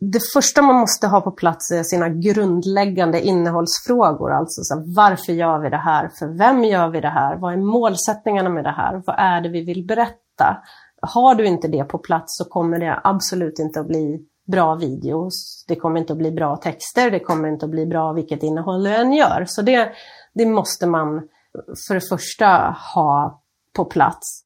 det första man måste ha på plats är sina grundläggande innehållsfrågor. Alltså så här, varför gör vi det här? För vem gör vi det här? Vad är målsättningarna med det här? Vad är det vi vill berätta? Har du inte det på plats så kommer det absolut inte att bli bra videos. Det kommer inte att bli bra texter. Det kommer inte att bli bra vilket innehåll du än gör. Så det, det måste man för det första ha på plats.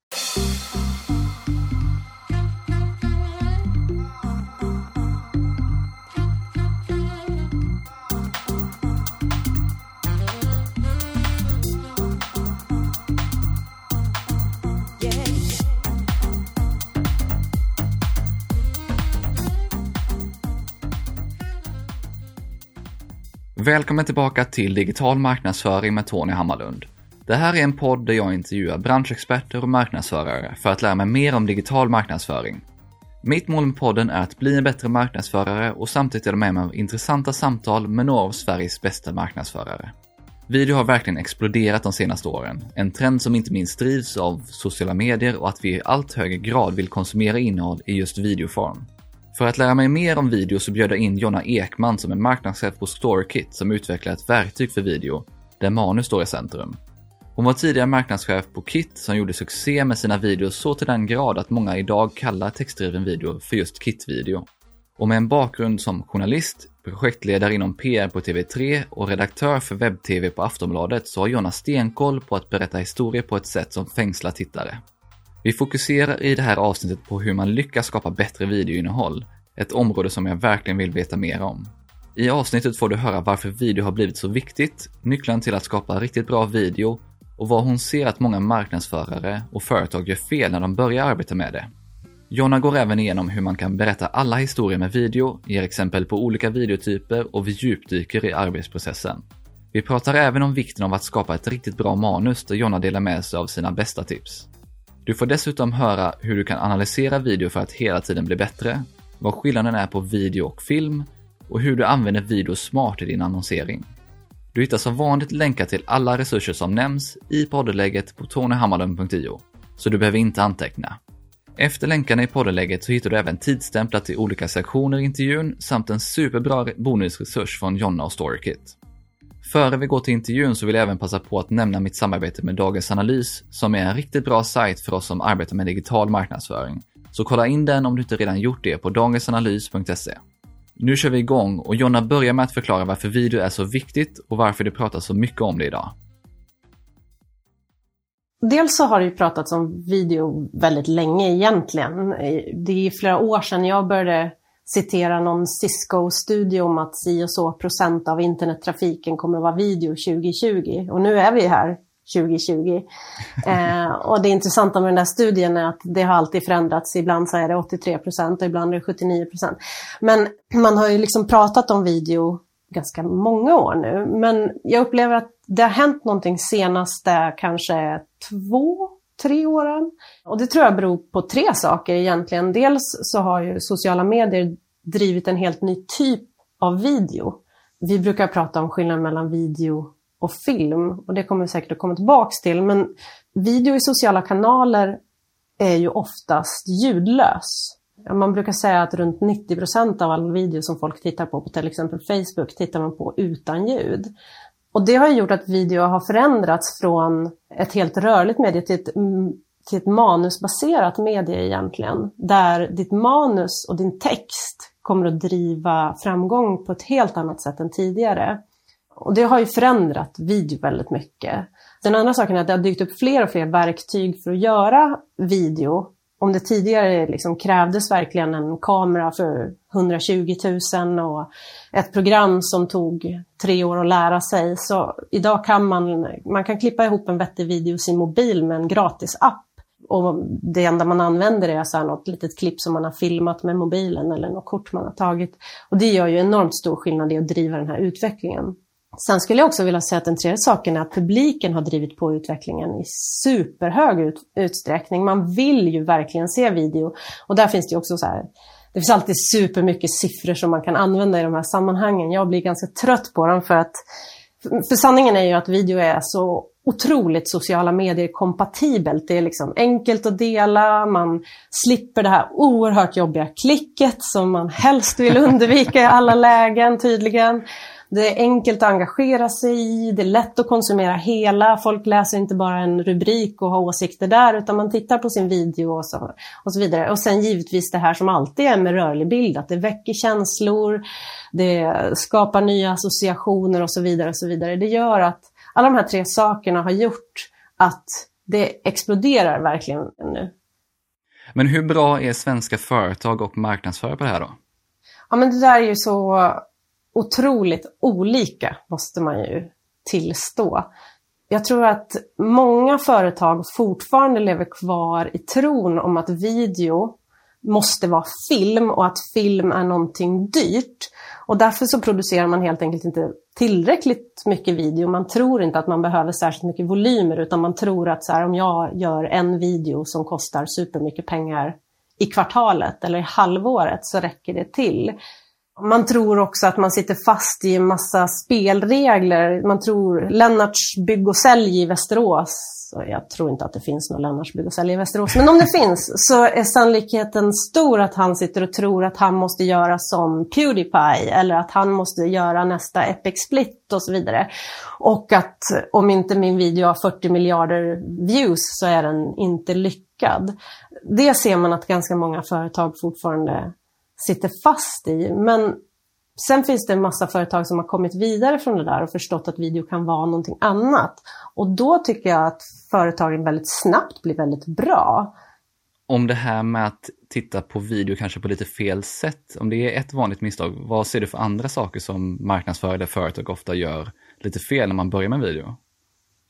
Välkommen tillbaka till Digital marknadsföring med Tony Hammarlund. Det här är en podd där jag intervjuar branschexperter och marknadsförare för att lära mig mer om digital marknadsföring. Mitt mål med podden är att bli en bättre marknadsförare och samtidigt dela med mig av intressanta samtal med några av Sveriges bästa marknadsförare. Video har verkligen exploderat de senaste åren, en trend som inte minst drivs av sociala medier och att vi i allt högre grad vill konsumera innehåll i just videoform. För att lära mig mer om video så bjöd jag in Jonna Ekman som är marknadschef på StoryKit som utvecklar ett verktyg för video, där manus står i centrum. Hon var tidigare marknadschef på Kit som gjorde succé med sina videos så till den grad att många idag kallar textdriven video för just Kit-video. Och med en bakgrund som journalist, projektledare inom PR på TV3 och redaktör för webb-tv på Aftonbladet så har Jonna stenkoll på att berätta historier på ett sätt som fängslar tittare. Vi fokuserar i det här avsnittet på hur man lyckas skapa bättre videoinnehåll, ett område som jag verkligen vill veta mer om. I avsnittet får du höra varför video har blivit så viktigt, nycklarna till att skapa riktigt bra video och vad hon ser att många marknadsförare och företag gör fel när de börjar arbeta med det. Jonna går även igenom hur man kan berätta alla historier med video, ger exempel på olika videotyper och vi djupdyker i arbetsprocessen. Vi pratar även om vikten av att skapa ett riktigt bra manus där Jonna delar med sig av sina bästa tips. Du får dessutom höra hur du kan analysera video för att hela tiden bli bättre, vad skillnaden är på video och film och hur du använder video smart i din annonsering. Du hittar som vanligt länkar till alla resurser som nämns i poddelägget på tonyhammarlund.io, så du behöver inte anteckna. Efter länkarna i poddelägget så hittar du även tidsstämplat till olika sektioner i intervjun samt en superbra bonusresurs från Jonna och Storykit. Före vi går till intervjun så vill jag även passa på att nämna mitt samarbete med Dagens Analys som är en riktigt bra sajt för oss som arbetar med digital marknadsföring. Så kolla in den om du inte redan gjort det på dagensanalys.se. Nu kör vi igång och Jonna börjar med att förklara varför video är så viktigt och varför det pratas så mycket om det idag. Dels så har det ju pratats om video väldigt länge egentligen. Det är flera år sedan jag började citera någon Cisco-studie om att si och så procent av internettrafiken kommer att vara video 2020. Och nu är vi här 2020. Eh, och det intressanta med den där studien är att det har alltid förändrats. Ibland så är det 83 procent och ibland är det 79 procent. Men man har ju liksom pratat om video ganska många år nu. Men jag upplever att det har hänt någonting senaste kanske två, tre åren. Och det tror jag beror på tre saker egentligen. Dels så har ju sociala medier drivit en helt ny typ av video. Vi brukar prata om skillnaden mellan video och film och det kommer vi säkert att komma tillbaks till. Men video i sociala kanaler är ju oftast ljudlös. Man brukar säga att runt 90 procent av all video som folk tittar på, på till exempel Facebook, tittar man på utan ljud. Och det har gjort att video har förändrats från ett helt rörligt medie till ett, mm, till ett manusbaserat medie egentligen. Där ditt manus och din text kommer att driva framgång på ett helt annat sätt än tidigare. Och det har ju förändrat video väldigt mycket. Den andra saken är att det har dykt upp fler och fler verktyg för att göra video. Om det tidigare liksom krävdes verkligen en kamera för 120 000 och ett program som tog tre år att lära sig, så idag kan man, man kan klippa ihop en vettig video i sin mobil med en gratis app. Och det enda man använder är så här något litet klipp som man har filmat med mobilen eller något kort man har tagit. Och det gör ju enormt stor skillnad i att driva den här utvecklingen. Sen skulle jag också vilja säga att den tredje saken är att publiken har drivit på utvecklingen i superhög ut, utsträckning. Man vill ju verkligen se video. Och där finns det också så här, det finns alltid supermycket siffror som man kan använda i de här sammanhangen. Jag blir ganska trött på dem för att, för sanningen är ju att video är så otroligt sociala medier kompatibelt. Det är liksom enkelt att dela, man slipper det här oerhört jobbiga klicket som man helst vill undvika i alla lägen tydligen. Det är enkelt att engagera sig i, det är lätt att konsumera hela. Folk läser inte bara en rubrik och har åsikter där utan man tittar på sin video och så, och så vidare. Och sen givetvis det här som alltid är med rörlig bild, att det väcker känslor, det skapar nya associationer och så vidare. och så vidare. Det gör att alla de här tre sakerna har gjort att det exploderar verkligen nu. Men hur bra är svenska företag och marknadsförare på det här då? Ja men det där är ju så otroligt olika, måste man ju tillstå. Jag tror att många företag fortfarande lever kvar i tron om att video måste vara film och att film är någonting dyrt. Och därför så producerar man helt enkelt inte tillräckligt mycket video. Man tror inte att man behöver särskilt mycket volymer utan man tror att så här, om jag gör en video som kostar supermycket pengar i kvartalet eller i halvåret så räcker det till. Man tror också att man sitter fast i en massa spelregler. Man tror Lennarts bygg och sälj i Västerås. Jag tror inte att det finns någon Lennarts bygg och sälj i Västerås. Men om det finns så är sannolikheten stor att han sitter och tror att han måste göra som Pewdiepie eller att han måste göra nästa Epic Split och så vidare. Och att om inte min video har 40 miljarder views så är den inte lyckad. Det ser man att ganska många företag fortfarande sitter fast i. Men sen finns det en massa företag som har kommit vidare från det där och förstått att video kan vara någonting annat. Och då tycker jag att företagen väldigt snabbt blir väldigt bra. Om det här med att titta på video kanske på lite fel sätt, om det är ett vanligt misstag, vad ser du för andra saker som marknadsförare företag ofta gör lite fel när man börjar med video?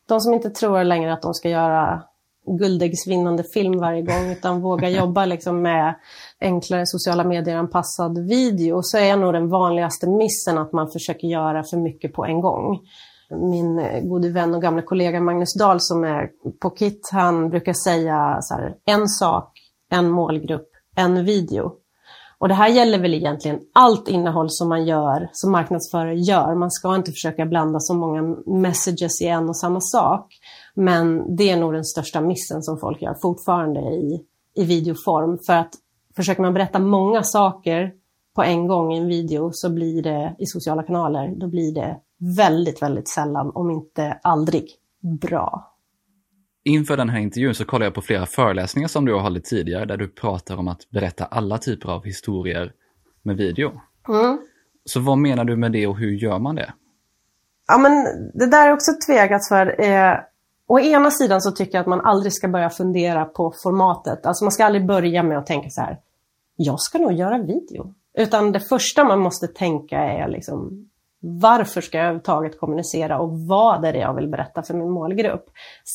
De som inte tror längre att de ska göra guldäggsvinnande film varje gång utan våga jobba liksom med enklare sociala medier-anpassad video så är nog den vanligaste missen att man försöker göra för mycket på en gång. Min gode vän och gamla kollega Magnus Dahl som är på KIT, han brukar säga så här, en sak, en målgrupp, en video. Och det här gäller väl egentligen allt innehåll som man gör, som marknadsförare gör. Man ska inte försöka blanda så många messages i en och samma sak. Men det är nog den största missen som folk gör fortfarande i, i videoform. För att försöker man berätta många saker på en gång i en video så blir det i sociala kanaler, då blir det väldigt, väldigt sällan, om inte aldrig, bra. Inför den här intervjun så kollade jag på flera föreläsningar som du har hållit tidigare där du pratar om att berätta alla typer av historier med video. Mm. Så vad menar du med det och hur gör man det? Ja men det där är också tvegat för eh, Å ena sidan så tycker jag att man aldrig ska börja fundera på formatet. Alltså man ska aldrig börja med att tänka så här, jag ska nog göra video. Utan det första man måste tänka är liksom, varför ska jag överhuvudtaget kommunicera och vad är det jag vill berätta för min målgrupp?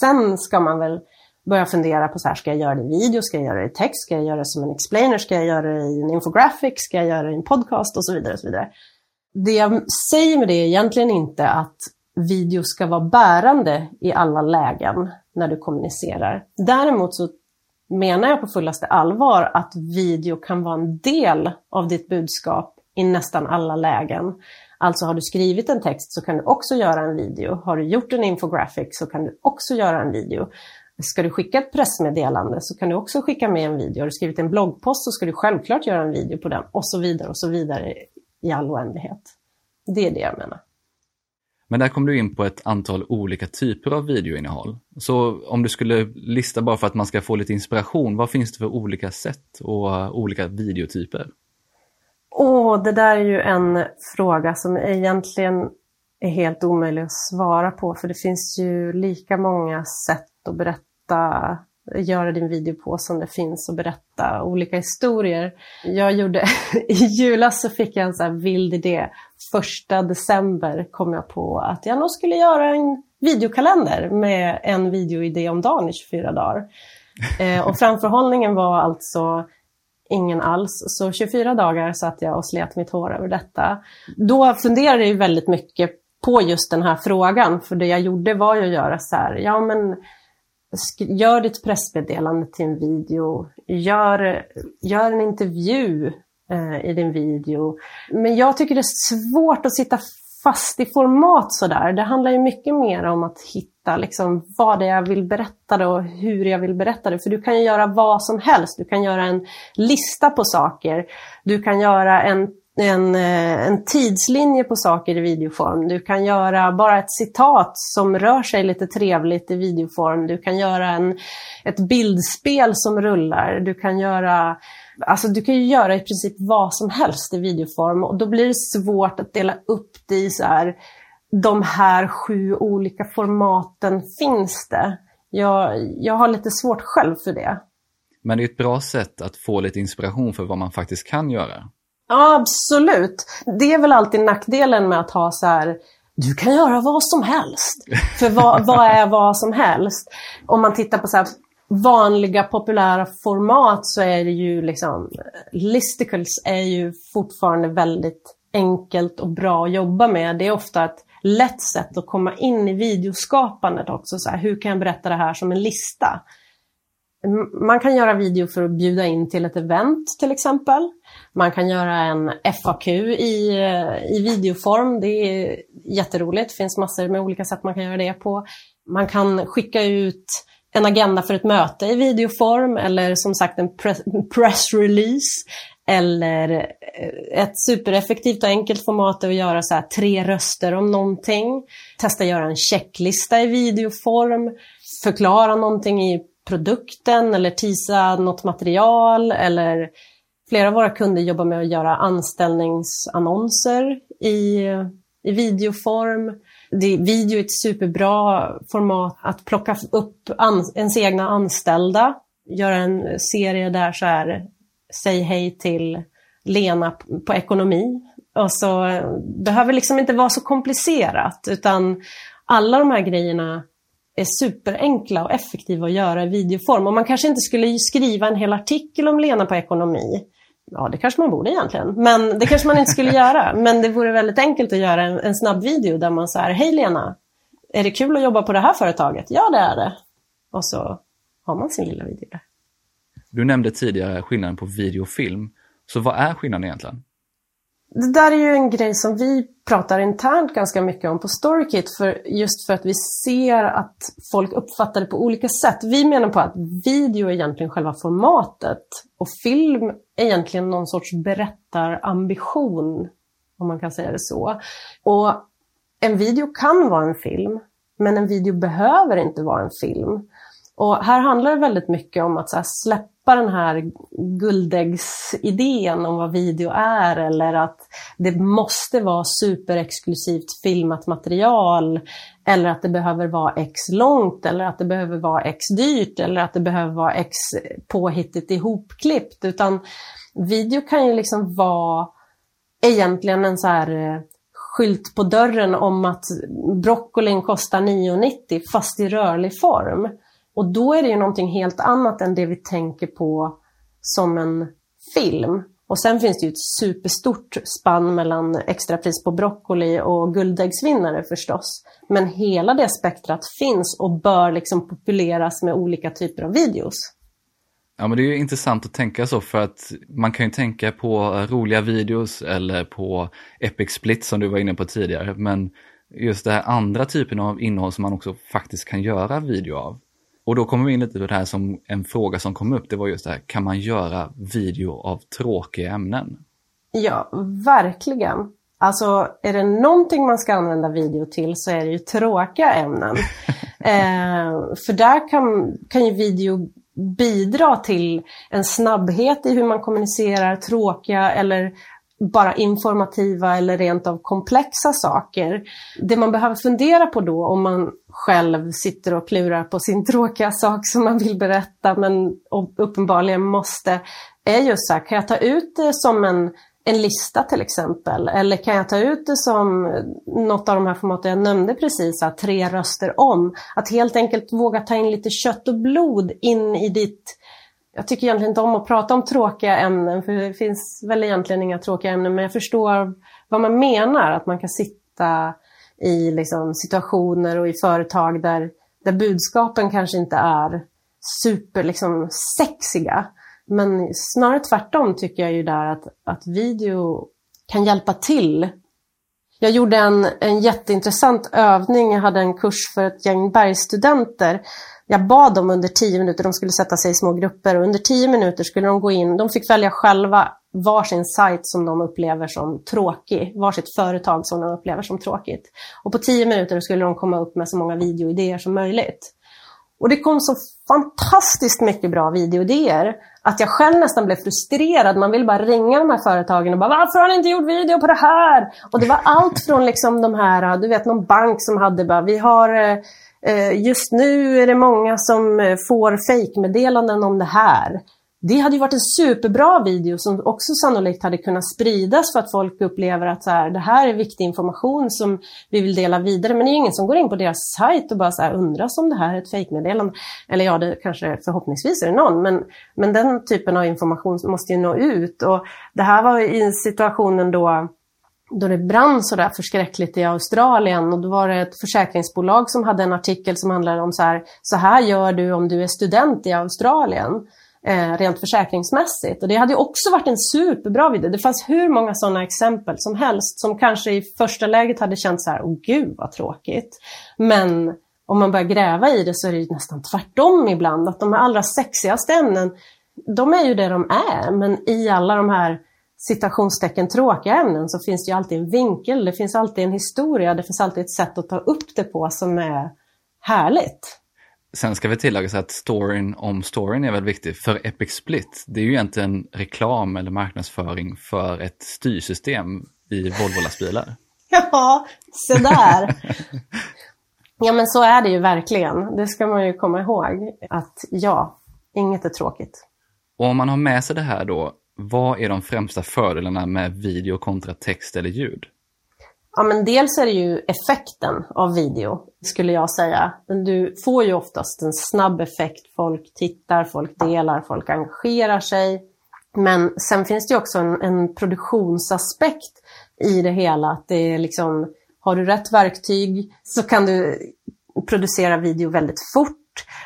Sen ska man väl börja fundera på så här, ska jag göra det i video, ska jag göra det i text, ska jag göra det som en explainer, ska jag göra det i en infographic, ska jag göra det i en podcast och så vidare. Och så vidare. Det jag säger med det är egentligen inte att video ska vara bärande i alla lägen när du kommunicerar. Däremot så menar jag på fullaste allvar att video kan vara en del av ditt budskap i nästan alla lägen. Alltså har du skrivit en text så kan du också göra en video. Har du gjort en infographic så kan du också göra en video. Ska du skicka ett pressmeddelande så kan du också skicka med en video. Har du skrivit en bloggpost så ska du självklart göra en video på den och så vidare och så vidare i all oändlighet. Det är det jag menar. Men där kom du in på ett antal olika typer av videoinnehåll. Så om du skulle lista bara för att man ska få lite inspiration, vad finns det för olika sätt och eh, olika videotyper? Åh, oh, det där är ju en fråga som egentligen är helt omöjlig att svara på, för det finns ju lika många sätt att berätta göra din video på som det finns att berätta olika historier. Jag gjorde, i julas så fick jag en sån här vild idé. Första december kom jag på att jag nog skulle göra en videokalender med en videoidé om dagen i 24 dagar. Eh, och framförhållningen var alltså ingen alls. Så 24 dagar satt jag och slet mitt hår över detta. Då funderade jag väldigt mycket på just den här frågan, för det jag gjorde var ju att göra så här, ja men gör ditt pressmeddelande till en video, gör, gör en intervju eh, i din video. Men jag tycker det är svårt att sitta fast i format sådär. Det handlar ju mycket mer om att hitta liksom vad det är jag vill berätta det och hur jag vill berätta det. För du kan ju göra vad som helst. Du kan göra en lista på saker. Du kan göra en en, eh, en tidslinje på saker i videoform. Du kan göra bara ett citat som rör sig lite trevligt i videoform. Du kan göra en, ett bildspel som rullar. Du kan göra Alltså du kan ju göra i princip vad som helst i videoform och då blir det svårt att dela upp det i så här, de här sju olika formaten finns det. Jag, jag har lite svårt själv för det. Men det är ett bra sätt att få lite inspiration för vad man faktiskt kan göra. Ja, absolut. Det är väl alltid nackdelen med att ha så här, du kan göra vad som helst. För vad, vad är vad som helst? Om man tittar på så vanliga populära format så är det ju liksom, listicles är ju fortfarande väldigt enkelt och bra att jobba med. Det är ofta ett lätt sätt att komma in i videoskapandet också. Så här, hur kan jag berätta det här som en lista? Man kan göra video för att bjuda in till ett event till exempel. Man kan göra en FAQ i, eh, i videoform. Det är jätteroligt. Det finns massor med olika sätt man kan göra det på. Man kan skicka ut en agenda för ett möte i videoform eller som sagt en pressrelease. Eller eh, ett supereffektivt och enkelt format är att göra så tre röster om någonting. Testa göra en checklista i videoform. Förklara någonting i produkten eller tisa något material eller flera av våra kunder jobbar med att göra anställningsannonser i, i videoform. Det, video är ett superbra format att plocka upp an, ens egna anställda, göra en serie där så här, säg hej till Lena på ekonomi. Och så eh, behöver liksom inte vara så komplicerat utan alla de här grejerna är superenkla och effektiva att göra i videoform. Och man kanske inte skulle skriva en hel artikel om Lena på ekonomi. Ja, det kanske man borde egentligen. Men det kanske man inte skulle göra. Men det vore väldigt enkelt att göra en, en snabb video där man säger Hej Lena! Är det kul att jobba på det här företaget? Ja, det är det. Och så har man sin lilla video där. Du nämnde tidigare skillnaden på video och film. Så vad är skillnaden egentligen? Det där är ju en grej som vi pratar internt ganska mycket om på Storykit, för just för att vi ser att folk uppfattar det på olika sätt. Vi menar på att video är egentligen själva formatet och film är egentligen någon sorts berättarambition, om man kan säga det så. Och en video kan vara en film, men en video behöver inte vara en film. Och här handlar det väldigt mycket om att så släppa den här guldäggsidén om vad video är eller att det måste vara superexklusivt filmat material eller att det behöver vara X långt eller att det behöver vara X dyrt eller att det behöver vara X påhittigt ihopklippt. Utan video kan ju liksom vara egentligen en så här eh, skylt på dörren om att broccolin kostar 9,90 fast i rörlig form. Och då är det ju någonting helt annat än det vi tänker på som en film. Och sen finns det ju ett superstort spann mellan extrapris på broccoli och guldäggsvinnare förstås. Men hela det spektrat finns och bör liksom populeras med olika typer av videos. Ja men det är ju intressant att tänka så för att man kan ju tänka på roliga videos eller på Epic Split som du var inne på tidigare. Men just det här andra typen av innehåll som man också faktiskt kan göra video av. Och då kommer vi in lite på det här som en fråga som kom upp, det var just det här, kan man göra video av tråkiga ämnen? Ja, verkligen. Alltså, är det någonting man ska använda video till så är det ju tråkiga ämnen. eh, för där kan, kan ju video bidra till en snabbhet i hur man kommunicerar tråkiga eller bara informativa eller rent av komplexa saker. Det man behöver fundera på då om man själv sitter och klurar på sin tråkiga sak som man vill berätta men uppenbarligen måste, är just så här, kan jag ta ut det som en, en lista till exempel? Eller kan jag ta ut det som något av de här formaten jag nämnde precis, här, tre röster om? Att helt enkelt våga ta in lite kött och blod in i ditt jag tycker egentligen inte om att prata om tråkiga ämnen, för det finns väl egentligen inga tråkiga ämnen, men jag förstår vad man menar, att man kan sitta i liksom, situationer och i företag där, där budskapen kanske inte är super liksom, sexiga. Men snarare tvärtom tycker jag ju där att, att video kan hjälpa till. Jag gjorde en, en jätteintressant övning. Jag hade en kurs för ett gäng bergsstudenter. Jag bad dem under tio minuter, de skulle sätta sig i små grupper och under tio minuter skulle de gå in, de fick välja själva varsin sajt som de upplever som tråkig, varsitt företag som de upplever som tråkigt. Och på tio minuter skulle de komma upp med så många videoidéer som möjligt. Och det kom så fantastiskt mycket bra videoidéer att jag själv nästan blev frustrerad. Man vill bara ringa de här företagen och bara “Varför har ni inte gjort video på det här?” Och det var allt från liksom de här, du vet någon bank som hade bara “Vi har eh, Just nu är det många som eh, får fejkmeddelanden om det här. Det hade ju varit en superbra video som också sannolikt hade kunnat spridas för att folk upplever att så här, det här är viktig information som vi vill dela vidare. Men det är ingen som går in på deras sajt och bara så här, undras om det här är ett fejkmeddelande. Eller ja, det kanske förhoppningsvis är det någon, men, men den typen av information måste ju nå ut. Och det här var i situationen då då det brann så där förskräckligt i Australien och då var det ett försäkringsbolag som hade en artikel som handlade om så här, så här gör du om du är student i Australien eh, rent försäkringsmässigt. Och det hade också varit en superbra video. Det fanns hur många sådana exempel som helst som kanske i första läget hade känts så här, åh gud vad tråkigt. Men om man börjar gräva i det så är det nästan tvärtom ibland. Att de allra sexigaste ämnen, de är ju det de är. Men i alla de här citationstecken tråkiga ämnen så finns det ju alltid en vinkel, det finns alltid en historia, det finns alltid ett sätt att ta upp det på som är härligt. Sen ska vi tillägga att storyn om storyn är väldigt viktig. För Epic Split, det är ju egentligen reklam eller marknadsföring för ett styrsystem i Volvo-lastbilar. Ja, så där. ja, men så är det ju verkligen. Det ska man ju komma ihåg. Att ja, inget är tråkigt. Och om man har med sig det här då, vad är de främsta fördelarna med video kontra text eller ljud? Ja, men dels är det ju effekten av video, skulle jag säga. Du får ju oftast en snabb effekt. Folk tittar, folk delar, folk engagerar sig. Men sen finns det ju också en, en produktionsaspekt i det hela. Att det är liksom, har du rätt verktyg så kan du producera video väldigt fort.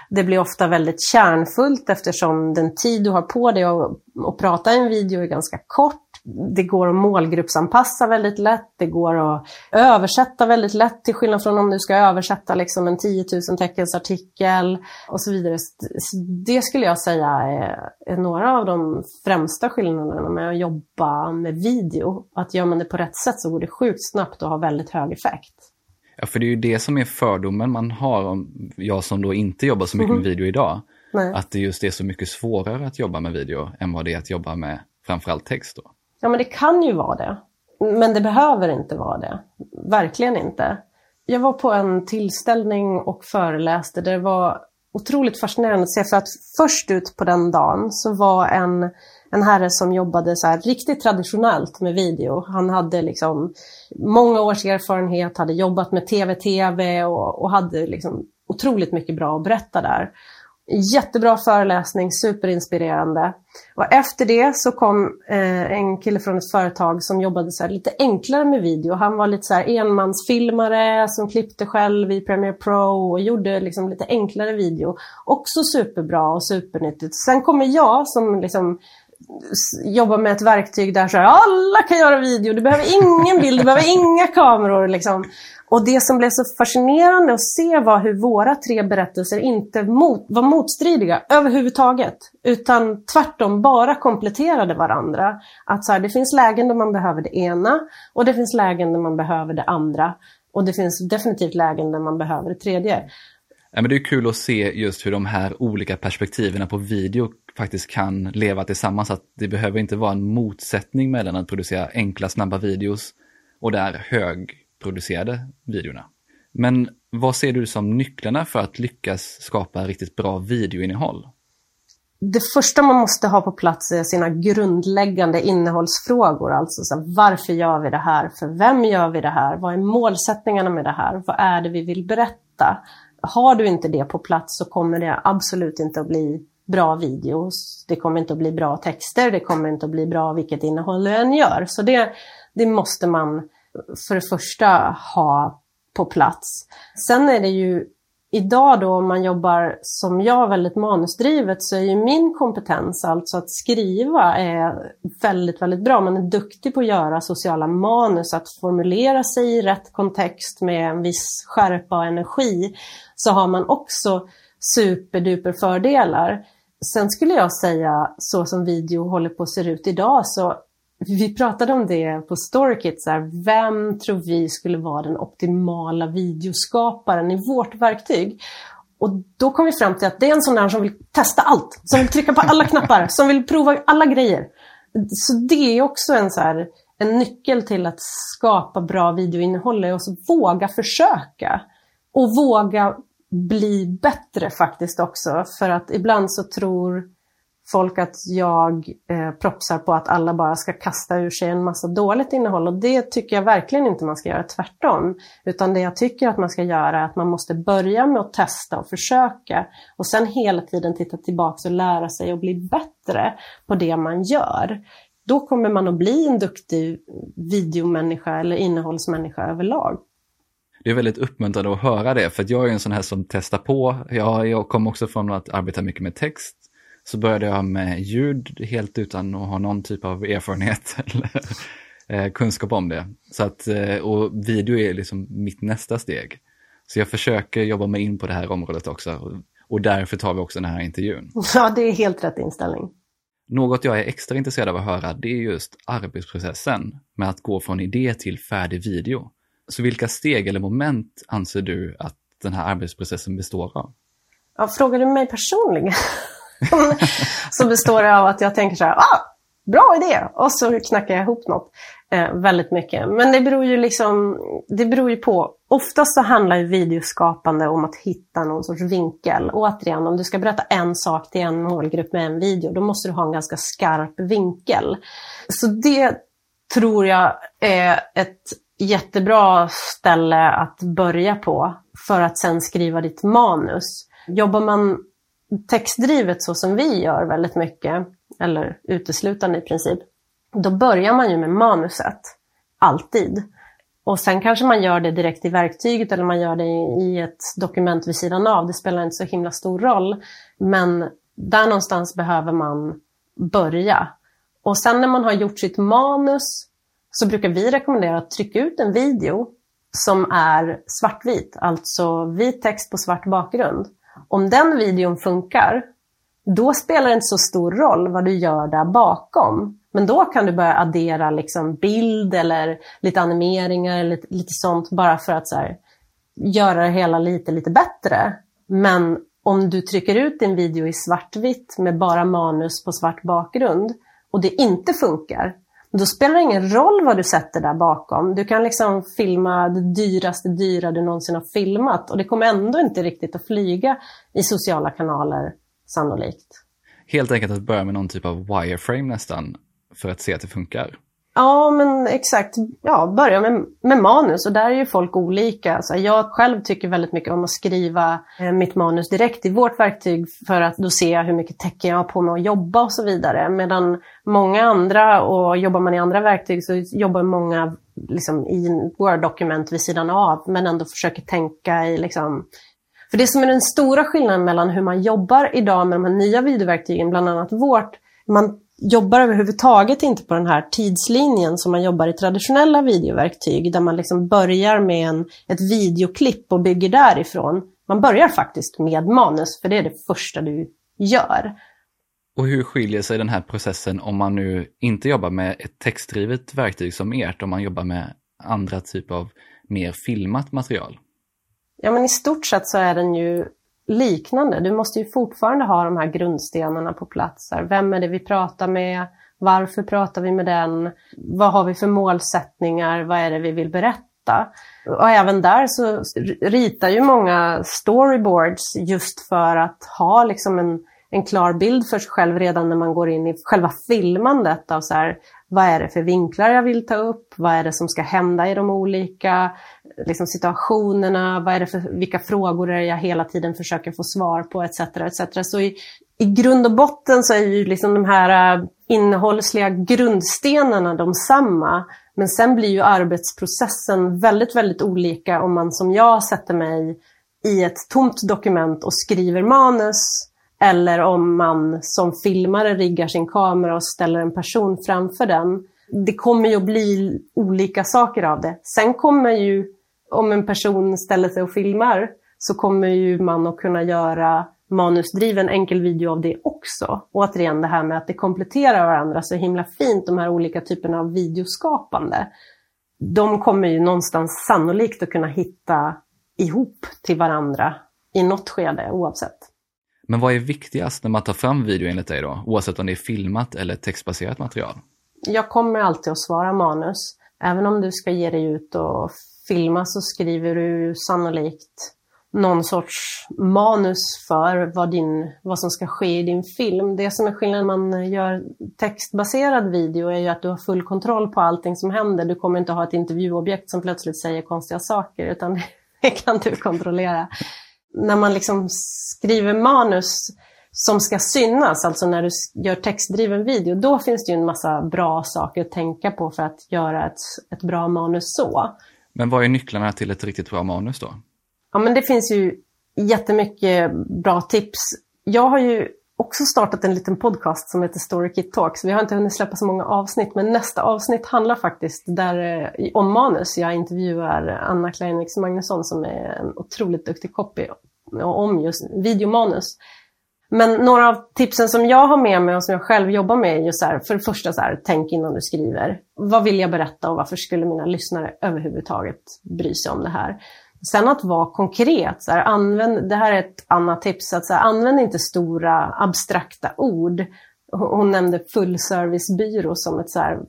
Det blir ofta väldigt kärnfullt eftersom den tid du har på dig att, att prata i en video är ganska kort det går att målgruppsanpassa väldigt lätt, det går att översätta väldigt lätt till skillnad från om du ska översätta liksom en 10 000 teckens artikel och så vidare. Det skulle jag säga är, några av de främsta skillnaderna med att jobba med video. Att gör man det på rätt sätt så går det sjukt snabbt och har väldigt hög effekt. Ja, för det är ju det som är fördomen man har, om jag som då inte jobbar så mycket med mhm. video idag. Nej. Att det just är så mycket svårare att jobba med video än vad det är att jobba med framförallt text då. Ja, men det kan ju vara det. Men det behöver inte vara det. Verkligen inte. Jag var på en tillställning och föreläste. Det var otroligt fascinerande att se för att först ut på den dagen så var en, en herre som jobbade så här riktigt traditionellt med video. Han hade liksom många års erfarenhet, hade jobbat med tv-tv och, och hade liksom otroligt mycket bra att berätta där. Jättebra föreläsning, superinspirerande. Och efter det så kom eh, en kille från ett företag som jobbade så lite enklare med video. Han var lite så här enmansfilmare som klippte själv i Premiere Pro och gjorde liksom lite enklare video. Också superbra och supernyttigt. Sen kommer jag som liksom jobbar med ett verktyg där så här, alla kan göra video, du behöver ingen bild, du behöver inga kameror. Liksom. Och det som blev så fascinerande att se var hur våra tre berättelser inte mot, var motstridiga överhuvudtaget. Utan tvärtom bara kompletterade varandra. Att så här, det finns lägen där man behöver det ena och det finns lägen där man behöver det andra. Och det finns definitivt lägen där man behöver det tredje. Ja, men det är kul att se just hur de här olika perspektiven på video faktiskt kan leva tillsammans. Att det behöver inte vara en motsättning mellan att producera enkla, snabba videos och där hög producerade videorna. Men vad ser du som nycklarna för att lyckas skapa riktigt bra videoinnehåll? Det första man måste ha på plats är sina grundläggande innehållsfrågor. Alltså så varför gör vi det här? För vem gör vi det här? Vad är målsättningarna med det här? Vad är det vi vill berätta? Har du inte det på plats så kommer det absolut inte att bli bra videos. Det kommer inte att bli bra texter. Det kommer inte att bli bra vilket innehåll du än gör. Så det, det måste man för det första ha på plats. Sen är det ju idag då om man jobbar som jag väldigt manusdrivet så är ju min kompetens alltså att skriva är väldigt, väldigt bra. Man är duktig på att göra sociala manus, att formulera sig i rätt kontext med en viss skärpa och energi. Så har man också superduper fördelar. Sen skulle jag säga, så som video håller på att se ut idag, så vi pratade om det på Storykit, så här, vem tror vi skulle vara den optimala videoskaparen i vårt verktyg? Och då kom vi fram till att det är en sån där som vill testa allt, som vill trycka på alla knappar, som vill prova alla grejer. Så det är också en, så här, en nyckel till att skapa bra videoinnehåll, och våga försöka. Och våga bli bättre faktiskt också, för att ibland så tror folk att jag eh, propsar på att alla bara ska kasta ur sig en massa dåligt innehåll och det tycker jag verkligen inte man ska göra, tvärtom. Utan det jag tycker att man ska göra är att man måste börja med att testa och försöka och sen hela tiden titta tillbaka och lära sig och bli bättre på det man gör. Då kommer man att bli en duktig videomänniska eller innehållsmänniska överlag. Det är väldigt uppmuntrande att höra det, för jag är en sån här som testar på. Jag, jag kommer också från att arbeta mycket med text så började jag med ljud helt utan att ha någon typ av erfarenhet eller eh, kunskap om det. Så att, eh, och video är liksom mitt nästa steg. Så jag försöker jobba mig in på det här området också och därför tar vi också den här intervjun. Ja, det är helt rätt inställning. Något jag är extra intresserad av att höra, det är just arbetsprocessen med att gå från idé till färdig video. Så vilka steg eller moment anser du att den här arbetsprocessen består av? Ja, frågar du mig personligen? så består det av att jag tänker så här, ah, bra idé! Och så knackar jag ihop något. Eh, väldigt mycket. Men det beror ju liksom, det beror ju på. Oftast så handlar ju videoskapande om att hitta någon sorts vinkel. Återigen, om du ska berätta en sak till en målgrupp med en video, då måste du ha en ganska skarp vinkel. Så det tror jag är ett jättebra ställe att börja på för att sen skriva ditt manus. Jobbar man textdrivet så som vi gör väldigt mycket, eller uteslutande i princip, då börjar man ju med manuset. Alltid. Och sen kanske man gör det direkt i verktyget eller man gör det i ett dokument vid sidan av. Det spelar inte så himla stor roll. Men där någonstans behöver man börja. Och sen när man har gjort sitt manus så brukar vi rekommendera att trycka ut en video som är svartvit, alltså vit text på svart bakgrund. Om den videon funkar, då spelar det inte så stor roll vad du gör där bakom. Men då kan du börja addera liksom bild eller lite animeringar eller lite, lite sånt bara för att så här, göra det hela lite, lite bättre. Men om du trycker ut din video i svartvitt med bara manus på svart bakgrund och det inte funkar, då spelar det ingen roll vad du sätter där bakom. Du kan liksom filma det dyraste dyra du någonsin har filmat och det kommer ändå inte riktigt att flyga i sociala kanaler sannolikt. Helt enkelt att börja med någon typ av wireframe nästan för att se att det funkar. Ja, men exakt. Ja, börja med, med manus och där är ju folk olika. Alltså, jag själv tycker väldigt mycket om att skriva eh, mitt manus direkt i vårt verktyg för att då se hur mycket tecken jag har på mig att jobba och så vidare. Medan många andra, och jobbar man i andra verktyg så jobbar många liksom, i Word-dokument vid sidan av men ändå försöker tänka i liksom, för det som är den stora skillnaden mellan hur man jobbar idag med de här nya videoverktygen, bland annat vårt, man jobbar överhuvudtaget inte på den här tidslinjen som man jobbar i traditionella videoverktyg där man liksom börjar med en, ett videoklipp och bygger därifrån. Man börjar faktiskt med manus för det är det första du gör. Och hur skiljer sig den här processen om man nu inte jobbar med ett textdrivet verktyg som ert, om man jobbar med andra typer av mer filmat material? Ja men i stort sett så är den ju liknande. Du måste ju fortfarande ha de här grundstenarna på plats. Vem är det vi pratar med? Varför pratar vi med den? Vad har vi för målsättningar? Vad är det vi vill berätta? Och även där så ritar ju många storyboards just för att ha liksom en, en klar bild för sig själv redan när man går in i själva filmandet av så här, vad är det för vinklar jag vill ta upp? Vad är det som ska hända i de olika liksom, situationerna? Vad är det för, vilka frågor är det jag hela tiden försöker få svar på? Etc. etc. Så i, i grund och botten så är ju liksom de här äh, innehållsliga grundstenarna de samma. Men sen blir ju arbetsprocessen väldigt, väldigt olika om man som jag sätter mig i ett tomt dokument och skriver manus eller om man som filmare riggar sin kamera och ställer en person framför den. Det kommer ju att bli olika saker av det. Sen kommer ju, om en person ställer sig och filmar, så kommer ju man att kunna göra manusdriven enkel video av det också. återigen det här med att det kompletterar varandra så himla fint, de här olika typerna av videoskapande. De kommer ju någonstans sannolikt att kunna hitta ihop till varandra i något skede oavsett. Men vad är viktigast när man tar fram video enligt dig då, oavsett om det är filmat eller textbaserat material? Jag kommer alltid att svara manus. Även om du ska ge dig ut och filma så skriver du sannolikt någon sorts manus för vad, din, vad som ska ske i din film. Det som är skillnaden när man gör textbaserad video är ju att du har full kontroll på allting som händer. Du kommer inte ha ett intervjuobjekt som plötsligt säger konstiga saker utan det kan du kontrollera. När man liksom skriver manus som ska synas, alltså när du gör textdriven video, då finns det ju en massa bra saker att tänka på för att göra ett, ett bra manus så. Men vad är nycklarna till ett riktigt bra manus då? Ja, men det finns ju jättemycket bra tips. Jag har ju också startat en liten podcast som heter Storykit Talks. Vi har inte hunnit släppa så många avsnitt, men nästa avsnitt handlar faktiskt där, eh, om manus. Jag intervjuar Anna Kleinviks Magnusson som är en otroligt duktig copy om just videomanus. Men några av tipsen som jag har med mig och som jag själv jobbar med är ju så här, för det första så här, tänk innan du skriver. Vad vill jag berätta och varför skulle mina lyssnare överhuvudtaget bry sig om det här? Sen att vara konkret, så här, använd, det här är ett annat tips, att så här, använd inte stora abstrakta ord. Hon nämnde fullservicebyrå som ett så här,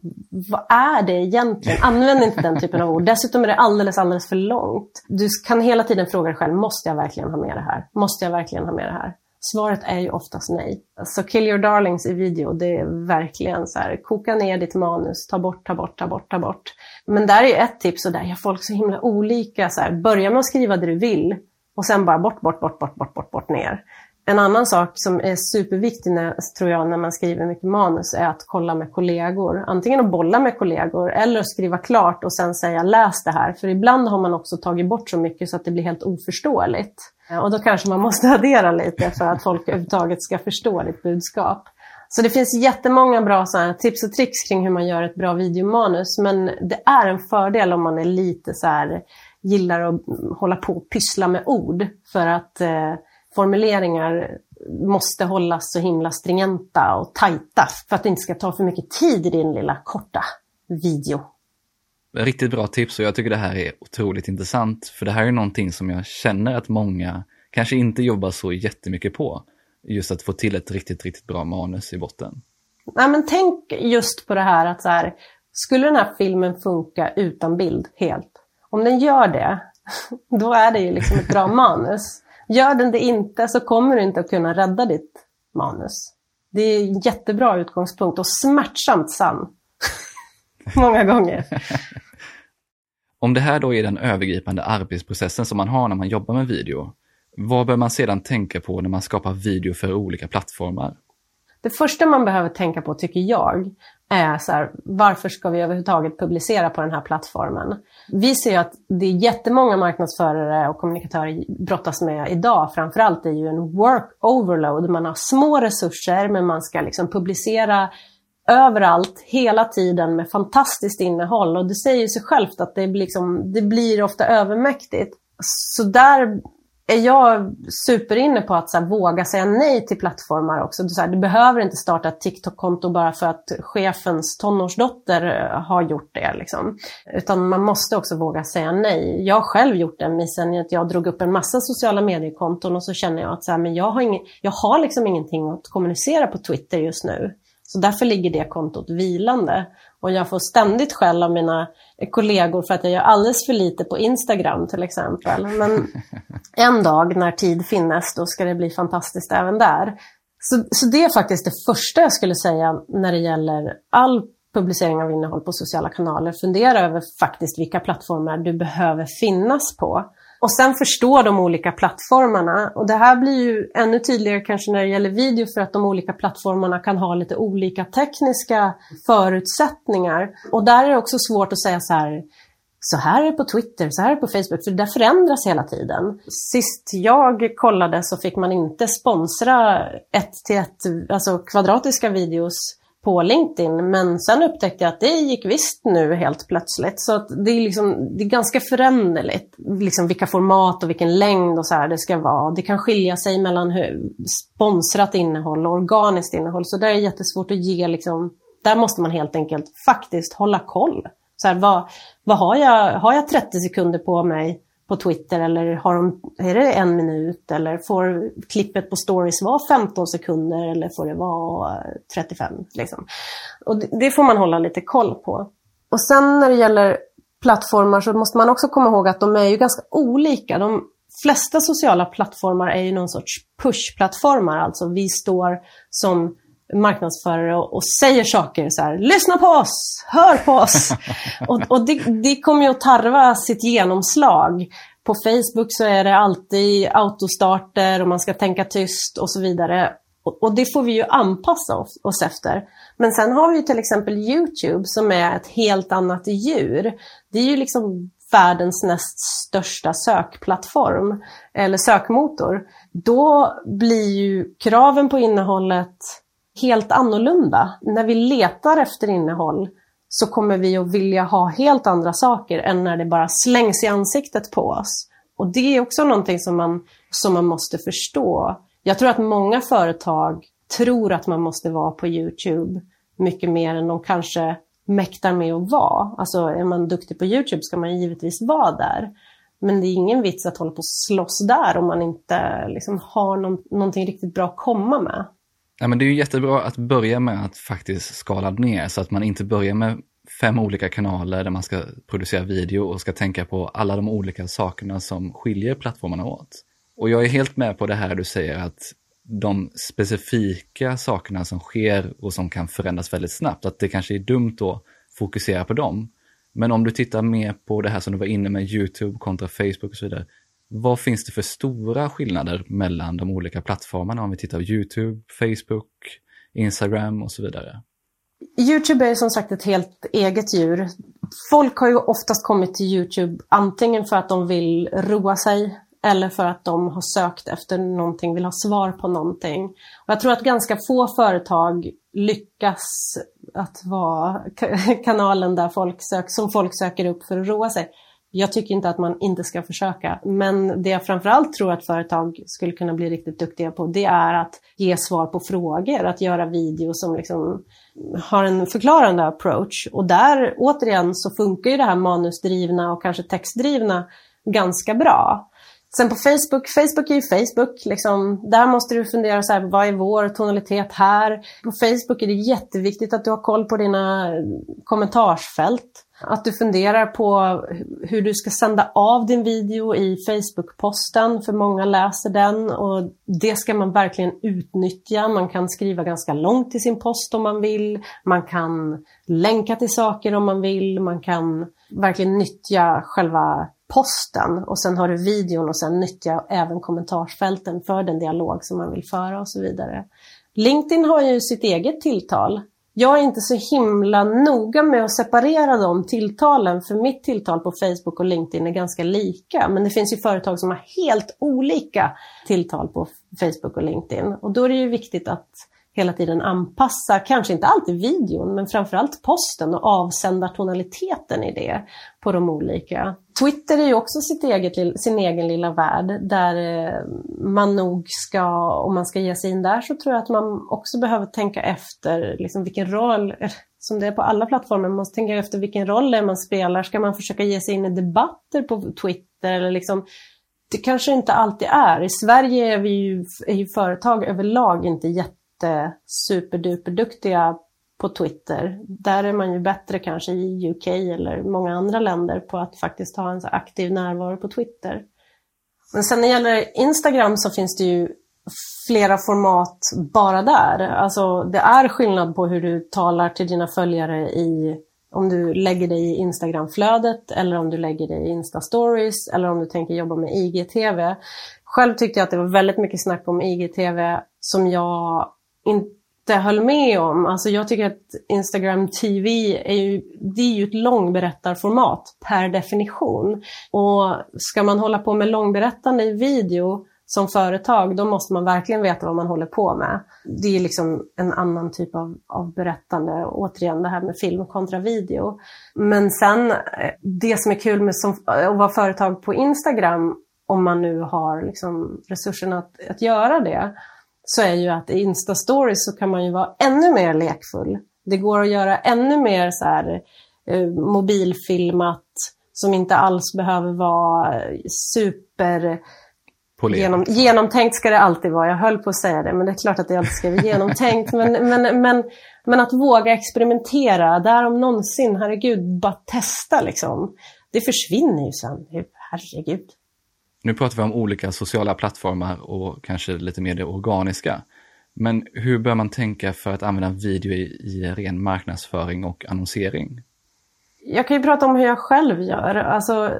vad är det egentligen? Använd inte den typen av ord. Dessutom är det alldeles, alldeles för långt. Du kan hela tiden fråga dig själv, måste jag verkligen ha med det här? Måste jag verkligen ha med det här? Svaret är ju oftast nej. Så kill your darlings i video, det är verkligen så här, koka ner ditt manus, ta bort, ta bort, ta bort, ta bort. Men där är ju ett tips och där gör folk så himla olika. Så här, börja med att skriva det du vill och sen bara bort, bort, bort, bort, bort, bort, bort ner. En annan sak som är superviktig när, tror jag när man skriver mycket manus är att kolla med kollegor. Antingen att bolla med kollegor eller att skriva klart och sen säga läs det här. För ibland har man också tagit bort så mycket så att det blir helt oförståeligt. Eh, och då kanske man måste addera lite för att folk överhuvudtaget ska förstå ditt budskap. Så det finns jättemånga bra så tips och tricks kring hur man gör ett bra videomanus. Men det är en fördel om man är lite så här, gillar att hålla på och pyssla med ord. För att eh, formuleringar måste hållas så himla stringenta och tajta för att det inte ska ta för mycket tid i din lilla korta video. Riktigt bra tips och jag tycker det här är otroligt intressant för det här är någonting som jag känner att många kanske inte jobbar så jättemycket på. Just att få till ett riktigt, riktigt bra manus i botten. Nej, men tänk just på det här att så här, skulle den här filmen funka utan bild helt? Om den gör det, då är det ju liksom ett bra manus. Gör den det inte så kommer du inte att kunna rädda ditt manus. Det är en jättebra utgångspunkt och smärtsamt sann. Många gånger. Om det här då är den övergripande arbetsprocessen som man har när man jobbar med video, vad bör man sedan tänka på när man skapar video för olika plattformar? Det första man behöver tänka på, tycker jag, är så här, varför ska vi överhuvudtaget publicera på den här plattformen? Vi ser att det är jättemånga marknadsförare och kommunikatörer brottas med idag. Framförallt är ju en work overload. Man har små resurser men man ska liksom publicera överallt, hela tiden med fantastiskt innehåll. Och det säger sig självt att det, liksom, det blir ofta övermäktigt. Så där är jag superinne på att så här, våga säga nej till plattformar också. Så här, du behöver inte starta ett TikTok-konto bara för att chefens tonårsdotter eh, har gjort det. Liksom. Utan man måste också våga säga nej. Jag har själv gjort den missen att jag drog upp en massa sociala mediekonton och så känner jag att så här, men jag, har ingen, jag har liksom ingenting att kommunicera på Twitter just nu. Så därför ligger det kontot vilande. Och jag får ständigt skäll av mina kollegor för att jag gör alldeles för lite på Instagram till exempel. Men en dag när tid finnes, då ska det bli fantastiskt även där. Så, så det är faktiskt det första jag skulle säga när det gäller all publicering av innehåll på sociala kanaler. Fundera över faktiskt vilka plattformar du behöver finnas på. Och sen förstå de olika plattformarna. Och det här blir ju ännu tydligare kanske när det gäller video för att de olika plattformarna kan ha lite olika tekniska förutsättningar. Och där är det också svårt att säga så här, så här är det på Twitter, så här är det på Facebook, för det förändras hela tiden. Sist jag kollade så fick man inte sponsra ett till ett, alltså kvadratiska videos på LinkedIn. Men sen upptäckte jag att det gick visst nu helt plötsligt. Så det, är liksom, det är ganska föränderligt. Liksom vilka format och vilken längd och så här det ska vara. Det kan skilja sig mellan hur, sponsrat innehåll och organiskt innehåll. Så där är jättesvårt att ge liksom, där måste man helt enkelt faktiskt hålla koll. Så här, vad, vad har, jag, har jag 30 sekunder på mig på Twitter eller har de, är det en minut eller får klippet på stories vara 15 sekunder eller får det vara eh, 35? Liksom. Och det, får man hålla lite koll på. Och sen när det gäller plattformar så måste man också komma ihåg att de är ju ganska olika. De flesta sociala plattformar är ju någon sorts push-plattformar, alltså vi står som marknadsförare och, och, säger saker så här, lyssna på oss, hör på oss. och, och det, det, kommer ju att tarva sitt genomslag. På Facebook så är det alltid autostarter och man ska tänka tyst och så vidare. Och, och det får vi ju anpassa oss, oss, efter. Men sen har vi ju till exempel Youtube som är ett helt annat djur. Det är ju liksom världens näst största sökplattform eller sökmotor. Då blir ju kraven på innehållet helt annorlunda. När vi letar efter innehåll så kommer vi att vilja ha helt andra saker än när det bara slängs i ansiktet på oss. Och det är också någonting som man, som man måste förstå. Jag tror att många företag tror att man måste vara på Youtube mycket mer än de kanske mäktar med att vara. Alltså är man duktig på Youtube ska man givetvis vara där. Men det är ingen vits att hålla på och slåss där om man inte liksom har någon, någonting riktigt bra att komma med. Ja, men det är ju jättebra att börja med att faktiskt skala ner så att man inte börjar med fem olika kanaler där man ska producera video och ska tänka på alla de olika sakerna som skiljer plattformarna åt. Och jag är helt med på det här du säger att de specifika sakerna som sker och som kan förändras väldigt snabbt, att det kanske är dumt att fokusera på dem. Men om du tittar mer på det här som du var inne med, Youtube kontra Facebook och så vidare, vad finns det för stora skillnader mellan de olika plattformarna om vi tittar på Youtube, Facebook, Instagram och så vidare? Youtube är som sagt ett helt eget djur. Folk har ju oftast kommit till Youtube antingen för att de vill roa sig eller för att de har sökt efter någonting, vill ha svar på någonting. Och jag tror att ganska få företag lyckas att vara kanalen där folk sök, som folk söker upp för att roa sig. Jag tycker inte att man inte ska försöka, men det jag framförallt tror att företag skulle kunna bli riktigt duktiga på, det är att ge svar på frågor, att göra videos som liksom har en förklarande approach. Och där, återigen, så funkar ju det här manusdrivna och kanske textdrivna ganska bra. Sen på Facebook, Facebook är ju Facebook. Liksom, där måste du fundera så här, vad är vår tonalitet här? På Facebook är det jätteviktigt att du har koll på dina kommentarsfält. Att du funderar på hur du ska sända av din video i Facebook-posten, för många läser den och det ska man verkligen utnyttja. Man kan skriva ganska långt i sin post om man vill. Man kan länka till saker om man vill. Man kan verkligen nyttja själva posten och sen har du videon och sen nyttja även kommentarsfälten för den dialog som man vill föra och så vidare. LinkedIn har ju sitt eget tilltal jag är inte så himla noga med att separera de tilltalen, för mitt tilltal på Facebook och LinkedIn är ganska lika. Men det finns ju företag som har helt olika tilltal på Facebook och LinkedIn. Och då är det ju viktigt att hela tiden anpassa, kanske inte alltid videon, men framförallt posten och avsändartonaliteten i det på de olika. Twitter är ju också sitt eget, sin egen lilla värld där eh, man nog ska, om man ska ge sig in där, så tror jag att man också behöver tänka efter liksom vilken roll, eh, som det är på alla plattformar, man måste tänka efter vilken roll det är man spelar. Ska man försöka ge sig in i debatter på Twitter eller liksom det kanske inte alltid är. I Sverige är, vi ju, är ju företag överlag inte jätte superduperduktiga på Twitter. Där är man ju bättre kanske i UK eller många andra länder på att faktiskt ha en så aktiv närvaro på Twitter. Men sen när det gäller Instagram så finns det ju flera format bara där. Alltså det är skillnad på hur du talar till dina följare i om du lägger dig i Instagramflödet eller om du lägger dig i Insta-stories eller om du tänker jobba med IGTV. Själv tyckte jag att det var väldigt mycket snack om IGTV som jag inte höll med om. Alltså jag tycker att Instagram TV är ju, det är ju ett långberättarformat per definition. Och ska man hålla på med långberättande i video som företag, då måste man verkligen veta vad man håller på med. Det är liksom en annan typ av, av berättande, återigen det här med film kontra video. Men sen, eh, det som är kul med som, eh, att vara företag på Instagram, om man nu har liksom resurserna att, att göra det, så är ju att i Insta-stories så kan man ju vara ännu mer lekfull. Det går att göra ännu mer så här, eh, mobilfilmat, som inte alls behöver vara super Genom, genomtänkt ska det alltid vara. Jag höll på att säga det, men det är klart att det alltid ska vara genomtänkt. men, men, men, men att våga experimentera, där om någonsin, herregud, bara testa liksom. Det försvinner ju sen, herregud. Nu pratar vi om olika sociala plattformar och kanske lite mer det organiska. Men hur bör man tänka för att använda video i, i ren marknadsföring och annonsering? Jag kan ju prata om hur jag själv gör. Alltså,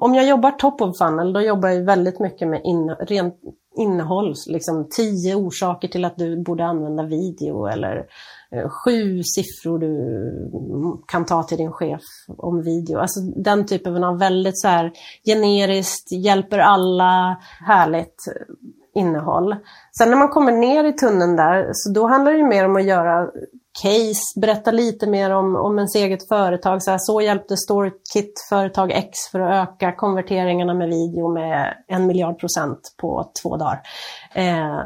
om jag jobbar top of funnel, då jobbar jag väldigt mycket med in, rent innehåll. Liksom tio orsaker till att du borde använda video eller Eh, sju siffror du kan ta till din chef om video. Alltså den typen av väldigt så här generiskt, hjälper alla, härligt innehåll. Sen när man kommer ner i tunneln där, så då handlar det mer om att göra case, berätta lite mer om, om ens eget företag. Så, här, så hjälpte StoryKit företag X för att öka konverteringarna med video med en miljard procent på två dagar. Eh,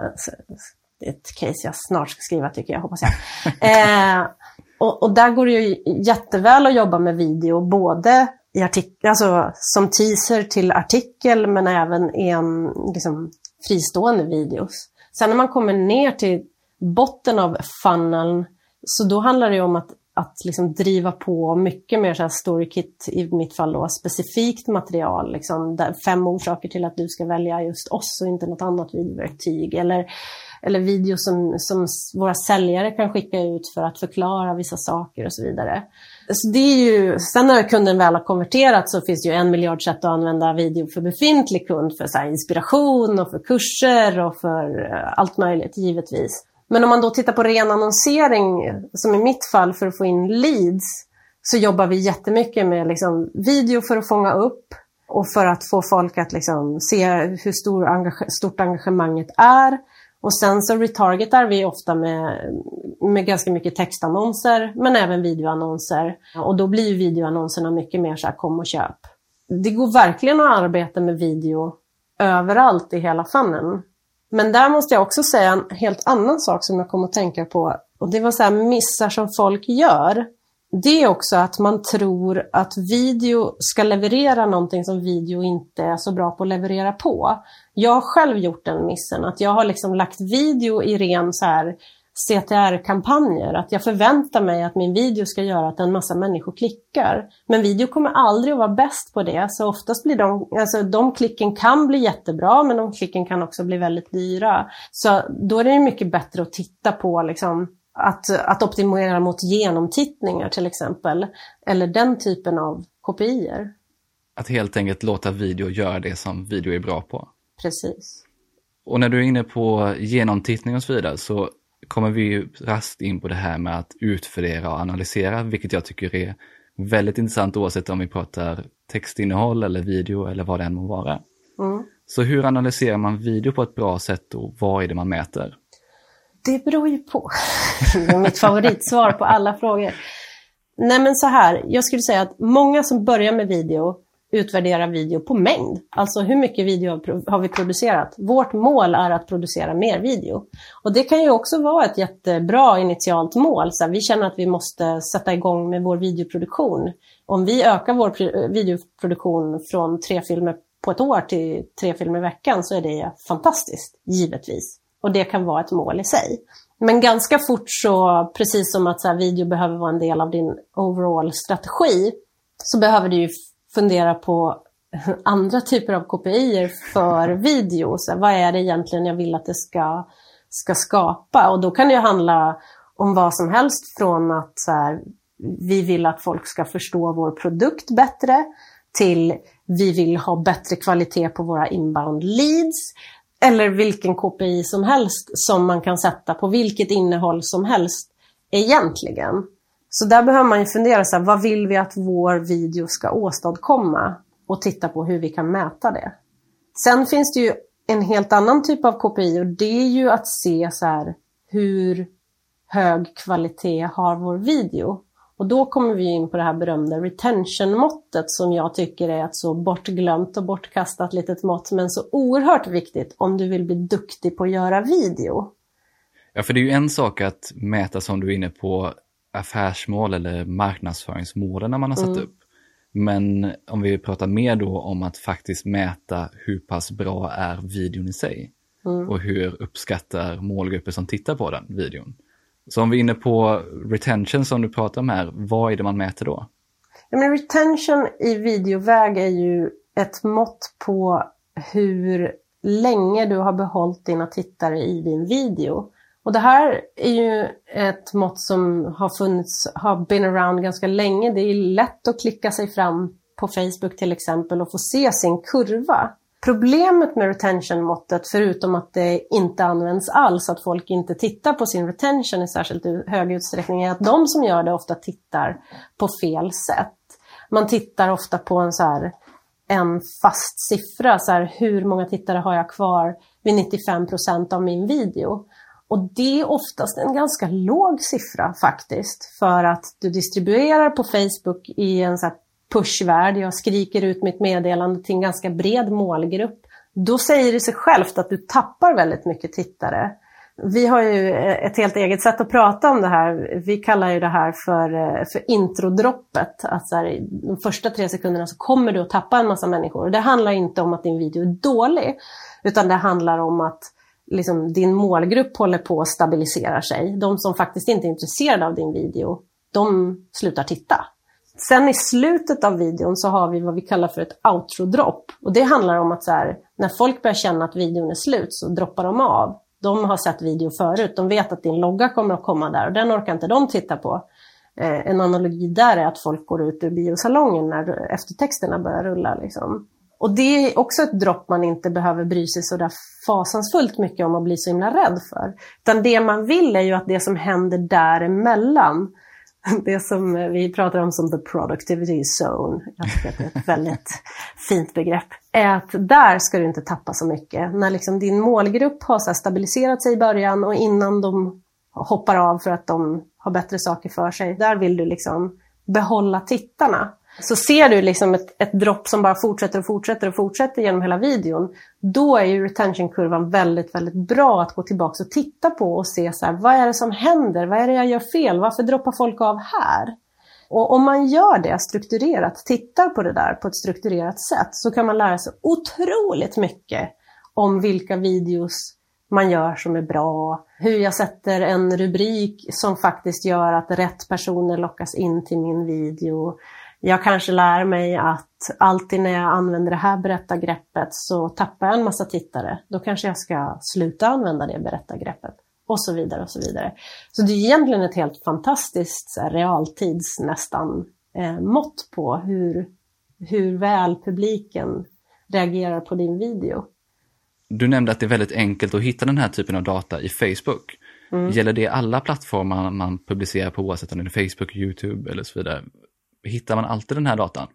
ett case jag snart ska skriva tycker jag, hoppas jag. Eh, och, och, där går det ju jätteväl att jobba med video, både i artik alltså, som teaser till artikel men även i en liksom, fristående videos. Sen när man kommer ner till botten av funneln så då handlar det om att, att liksom driva på mycket mer så här storykit, i mitt fall då, specifikt material. Liksom, där fem orsaker till att du ska välja just oss och inte något annat videoverktyg. Eller, eller videos som, som våra säljare kan skicka ut för att förklara vissa saker och så vidare. Så det är ju, sen när kunden väl har konverterat så finns det ju en miljard sätt att använda video för befintlig kund för så inspiration och för kurser och för eh, allt möjligt givetvis. Men om man då tittar på ren annonsering, som i mitt fall för att få in leads, så jobbar vi jättemycket med liksom video för att fånga upp och för att få folk att liksom se hur stor engage stort engagemanget är. Och sen så retargetar vi ofta med, med ganska mycket textannonser, men även videoannonser. Och då blir videoannonserna mycket mer så här kom och köp. Det går verkligen att arbeta med video överallt i hela funneln. Men där måste jag också säga en helt annan sak som jag kom att tänka på. Och det var så här missar som folk gör. Det är också att man tror att video ska leverera någonting som video inte är så bra på att leverera på. Jag har själv gjort den missen, att jag har liksom lagt video i ren så här CTR-kampanjer, att jag förväntar mig att min video ska göra att en massa människor klickar. Men video kommer aldrig att vara bäst på det, så oftast blir de, alltså de klicken kan bli jättebra, men de klicken kan också bli väldigt dyra. Så då är det mycket bättre att titta på liksom, att, att optimera mot genomtittningar till exempel, eller den typen av kopior. Att helt enkelt låta video göra det som video är bra på. Precis. Och när du är inne på genomtittning och så vidare, så kommer vi ju rast in på det här med att utvärdera och analysera, vilket jag tycker är väldigt intressant oavsett om vi pratar textinnehåll eller video eller vad det än må vara. Mm. Så hur analyserar man video på ett bra sätt och vad är det man mäter? Det beror ju på. Mitt favoritsvar på alla frågor. Nej men så här, jag skulle säga att många som börjar med video utvärderar video på mängd. Alltså hur mycket video har vi producerat? Vårt mål är att producera mer video. Och det kan ju också vara ett jättebra initialt mål. Så vi känner att vi måste sätta igång med vår videoproduktion. Om vi ökar vår videoproduktion från tre filmer på ett år till tre filmer i veckan så är det fantastiskt, givetvis. Och det kan vara ett mål i sig. Men ganska fort så, precis som att så här, video behöver vara en del av din overall strategi, så behöver du ju fundera på andra typer av KPI för video. Så vad är det egentligen jag vill att det ska, ska skapa? Och då kan det handla om vad som helst från att så här, vi vill att folk ska förstå vår produkt bättre till vi vill ha bättre kvalitet på våra inbound leads eller vilken KPI som helst som man kan sätta på vilket innehåll som helst egentligen. Så där behöver man ju fundera, så här, vad vill vi att vår video ska åstadkomma? Och titta på hur vi kan mäta det. Sen finns det ju en helt annan typ av KPI och det är ju att se så här, hur hög kvalitet har vår video? Och då kommer vi in på det här berömda retention-måttet som jag tycker är ett så bortglömt och bortkastat litet mått men så oerhört viktigt om du vill bli duktig på att göra video. Ja, för det är ju en sak att mäta som du är inne på affärsmål eller marknadsföringsmålen när man har satt mm. upp. Men om vi pratar mer då om att faktiskt mäta hur pass bra är videon i sig mm. och hur uppskattar målgrupper som tittar på den videon. Så om vi är inne på retention som du pratar om här, vad är det man mäter då? Ja, men retention i videoväg är ju ett mått på hur länge du har behållit dina tittare i din video. Och det här är ju ett mått som har funnits, har been around ganska länge. Det är lätt att klicka sig fram på Facebook till exempel och få se sin kurva. Problemet med retention-måttet, förutom att det inte används alls, att folk inte tittar på sin retention i särskilt hög utsträckning, är att de som gör det ofta tittar på fel sätt. Man tittar ofta på en, så här, en fast siffra, så här, hur många tittare har jag kvar vid 95 procent av min video? Och det är oftast en ganska låg siffra faktiskt, för att du distribuerar på Facebook i en så pushvärd, jag skriker ut mitt meddelande till en ganska bred målgrupp. Då säger det sig självt att du tappar väldigt mycket tittare. Vi har ju eh, ett helt eget sätt att prata om det här. Vi kallar ju det här för, eh, för introdroppet. Att så här, de första tre sekunderna så kommer du att tappa en massa människor. Det handlar inte om att din video är dålig, utan det handlar om att liksom, din målgrupp håller på att stabilisera sig. De som faktiskt inte är intresserade av din video, de slutar titta. Sen i slutet av videon så har vi vad vi kallar för ett outro-dropp. Och det handlar om att så här, när folk börjar känna att videon är slut så droppar de av. De har sett video förut, de vet att din logga kommer att komma där och den orkar inte de titta på. Eh, en analogi där är att folk går ut ur biosalongen när eftertexterna börjar rulla. Liksom. Och det är också ett dropp man inte behöver bry sig så där fasansfullt mycket om och bli så himla rädd för. Utan det man vill är ju att det som händer däremellan, det som eh, vi pratar om som the productivity zone, jag tycker att det är ett väldigt fint begrepp, är att där ska du inte tappa så mycket. När liksom din målgrupp har så stabiliserat sig i början och innan de hoppar av för att de har bättre saker för sig, där vill du liksom behålla tittarna. Så ser du liksom ett, ett dropp som bara fortsätter och fortsätter och fortsätter genom hela videon, då är ju retentionkurvan väldigt, väldigt bra att gå tillbaka och titta på och se så här, vad är det som händer? Vad är det jag gör fel? Varför droppar folk av här? Och om man gör det strukturerat, tittar på det där på ett strukturerat sätt, så kan man lära sig otroligt mycket om vilka videos man gör som är bra, hur jag sätter en rubrik som faktiskt gör att rätt personer lockas in till min video, jag kanske lär mig att alltid när jag använder det här berättargreppet så tappar jag en massa tittare. Då kanske jag ska sluta använda det berättargreppet. Och så vidare och så vidare. Så det är egentligen ett helt fantastiskt realtids nästan eh, mått på hur, hur väl publiken reagerar på din video. Du nämnde att det är väldigt enkelt att hitta den här typen av data i Facebook. Mm. Gäller det alla plattformar man publicerar på oavsett om det är Facebook, YouTube eller så vidare? Hittar man alltid den här datan?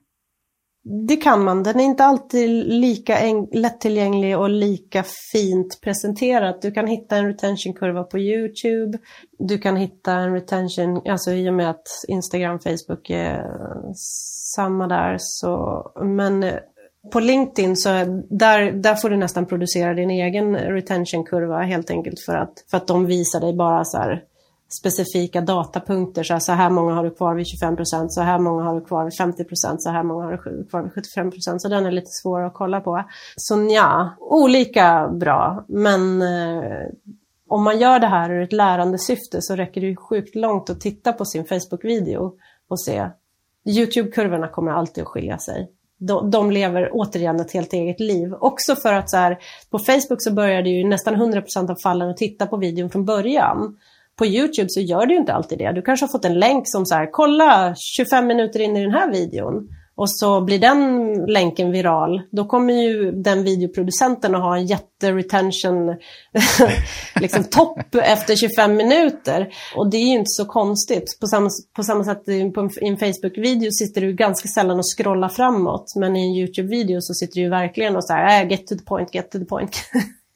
Det kan man. Den är inte alltid lika lättillgänglig och lika fint presenterad. Du kan hitta en retentionkurva på YouTube. Du kan hitta en retention, alltså i och med att Instagram, Facebook är samma där. Så, men eh, på LinkedIn så där, där får du nästan producera din egen retentionkurva helt enkelt för att, för att de visar dig bara så här specifika datapunkter. Så här, så här många har du kvar vid 25 procent, så här många har du kvar vid 50 procent, så här många har du kvar vid 75 procent. Så den är lite svår att kolla på. Så ja, olika bra. Men eh, om man gör det här ur ett lärandesyfte så räcker det ju sjukt långt att titta på sin Facebook-video och se. YouTube-kurvorna kommer alltid att skilja sig. De, de, lever återigen ett helt eget liv. Också för att så här, på Facebook så började ju nästan 100% av fallen att titta på videon från början på YouTube så gör du inte alltid det. Du kanske har fått en länk som så här, kolla 25 minuter in i den här videon. och så blir den länken viral, då kommer ju den videoproducenten att ha en jätteretention liksom topp efter 25 minuter. Och det är ju inte så konstigt. På samma, på samma sätt på en Facebook-video sitter du ganska sällan och scrollar framåt. Men i en YouTube-video så sitter du ju verkligen och så här, äh, get to the point, get to the point.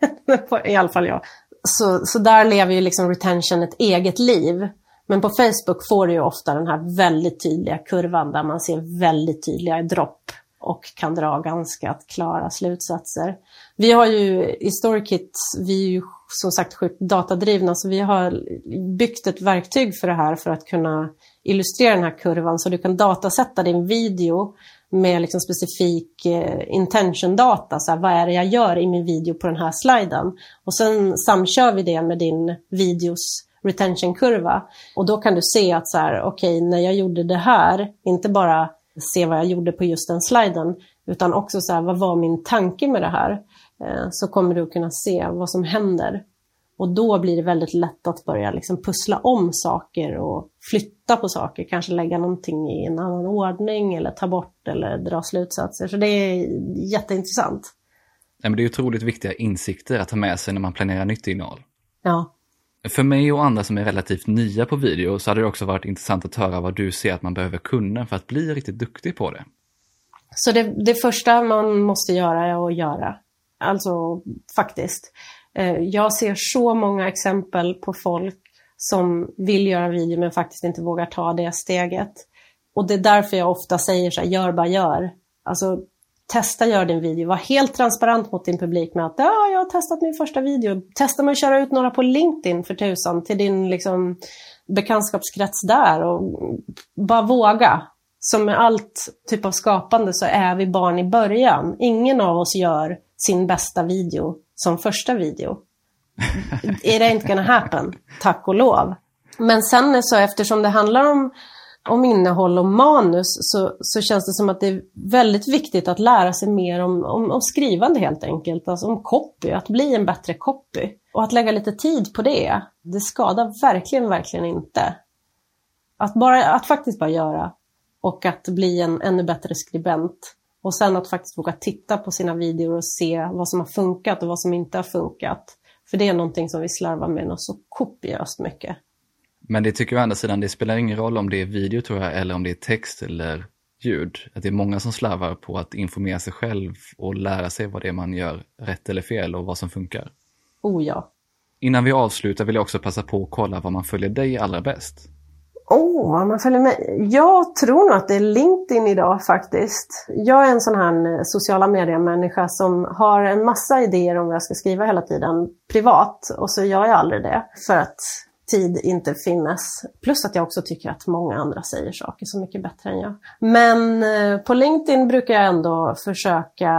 I alla fall jag. Så, så där lever ju liksom retention ett eget liv. Men på Facebook får du ju ofta den här väldigt tydliga kurvan där man ser väldigt tydliga dropp och kan dra ganska klara slutsatser. Vi har ju i StoryKit, vi är ju som sagt sjukt datadrivna, så vi har byggt ett verktyg för det här för att kunna illustrera den här kurvan. Så du kan datasätta din video med liksom specifik eh, intention data. Så här, vad är det jag gör i min video på den här sliden? Och sen samkör vi det med din videos retention-kurva. Och då kan du se att så här, okej, okay, när jag gjorde det här, inte bara se vad jag gjorde på just den sliden, utan också så här, vad var min tanke med det här? Eh, så kommer du kunna se vad som händer. Och då blir det väldigt lätt att börja liksom pussla om saker och flytta på saker, kanske lägga någonting i en annan ordning eller ta bort eller dra slutsatser. Så det är jätteintressant. Ja, men det är otroligt viktiga insikter att ha med sig när man planerar nytt innehåll. Ja. För mig och andra som är relativt nya på video så hade det också varit intressant att höra vad du ser att man behöver kunna för att bli riktigt duktig på det. Så det, det första man måste göra är att göra. Alltså faktiskt. Eh, jag ser så många exempel på folk som vill göra video men faktiskt inte vågar ta det steget. Och det är därför jag ofta säger så här, gör bara gör. Alltså testa gör din video. Var helt transparent mot din publik med att ja, jag har testat min första video. Testa med att köra ut några på LinkedIn för tusan till din liksom, bekantskapskrets där och bara våga. Som med allt typ av skapande så är vi barn i början. Ingen av oss gör sin bästa video som första video. It ain't gonna happen, tack och lov. Men sen så eftersom det handlar om om innehåll och manus så, så känns det som att det är väldigt viktigt att lära sig mer om, om, om skrivande helt enkelt, alltså om copy, att bli en bättre copy. Och att lägga lite tid på det, det skadar verkligen, verkligen inte. Att, bara, att faktiskt bara göra och att bli en ännu bättre skribent. Och sen att faktiskt våga titta på sina videor och se vad som har funkat och vad som inte har funkat. För det är någonting som vi slarvar med något så kopiöst mycket. Men det tycker jag å andra sidan, det spelar ingen roll om det är video tror jag, eller om det är text eller ljud. Att det är många som slarvar på att informera sig själv och lära sig vad det är man gör rätt eller fel och vad som funkar. Oh ja. Innan vi avslutar vill jag också passa på att kolla vad man följer dig allra bäst. Oh, man följer med. Jag tror nog att det är LinkedIn idag faktiskt. Jag är en sån här eh, sociala medier-människa som har en massa idéer om vad jag ska skriva hela tiden privat och så gör jag aldrig det. För att tid inte finnes. Plus att jag också tycker att många andra säger saker så mycket bättre än jag. Men eh, på LinkedIn brukar jag ändå försöka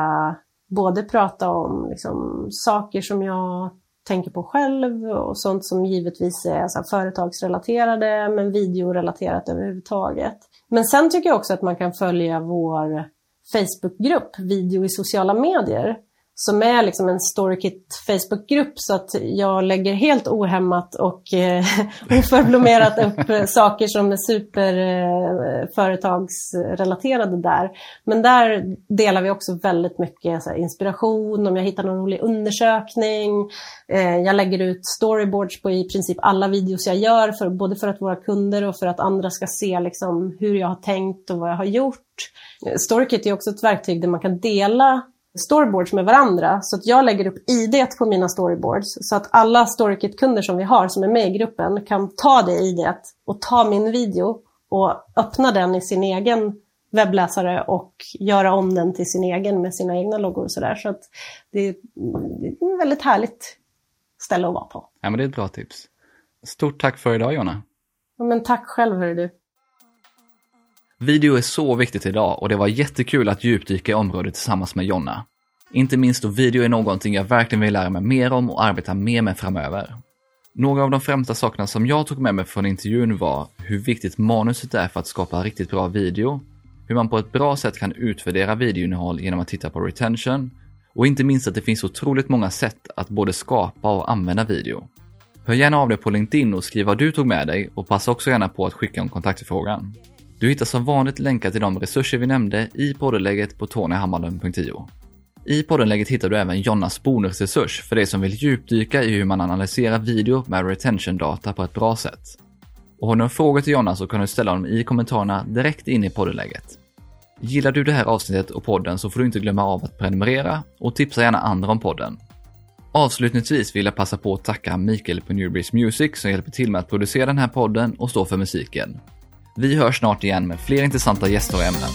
både prata om liksom, saker som jag tänker på själv och sånt som givetvis är så företagsrelaterade men videorelaterat överhuvudtaget. Men sen tycker jag också att man kan följa vår Facebookgrupp Video i sociala medier som är liksom en Storykit Facebookgrupp så att jag lägger helt ohämmat och eh, oförblommerat upp saker som är superföretagsrelaterade eh, där. Men där delar vi också väldigt mycket så här, inspiration, om jag hittar någon rolig undersökning. Eh, jag lägger ut storyboards på i princip alla videos jag gör, för, både för att våra kunder och för att andra ska se liksom, hur jag har tänkt och vad jag har gjort. Eh, Storykit är också ett verktyg där man kan dela storyboards med varandra. Så att jag lägger upp ID på mina storyboards. Så att alla Storykit-kunder som vi har som är med i gruppen kan ta det ID och ta min video och öppna den i sin egen webbläsare och göra om den till sin egen med sina egna loggor och sådär. Så att det är ett väldigt härligt ställe att vara på. Ja, men det är ett bra tips. Stort tack för idag Jonna. Ja, men tack själv hör du. Video är så viktigt idag och det var jättekul att djupdyka i området tillsammans med Jonna. Inte minst då video är någonting jag verkligen vill lära mig mer om och arbeta mer med framöver. Några av de främsta sakerna som jag tog med mig från intervjun var hur viktigt manuset är för att skapa riktigt bra video, hur man på ett bra sätt kan utvärdera videoinnehåll genom att titta på retention och inte minst att det finns otroligt många sätt att både skapa och använda video. Hör gärna av dig på LinkedIn och skriv vad du tog med dig och passa också gärna på att skicka en kontaktförfrågan. Du hittar som vanligt länkar till de resurser vi nämnde i poddenläget på tonyhammarlund.io. I poddenläget hittar du även Jonnas bonusresurs för dig som vill djupdyka i hur man analyserar video med retention-data på ett bra sätt. Och har du några frågor till Jonna så kan du ställa dem i kommentarerna direkt in i poddenläget. Gillar du det här avsnittet och podden så får du inte glömma av att prenumerera och tipsa gärna andra om podden. Avslutningsvis vill jag passa på att tacka Mikael på Newbreeze Music som hjälper till med att producera den här podden och stå för musiken. Vi hörs snart igen med fler intressanta gäster och ämnen.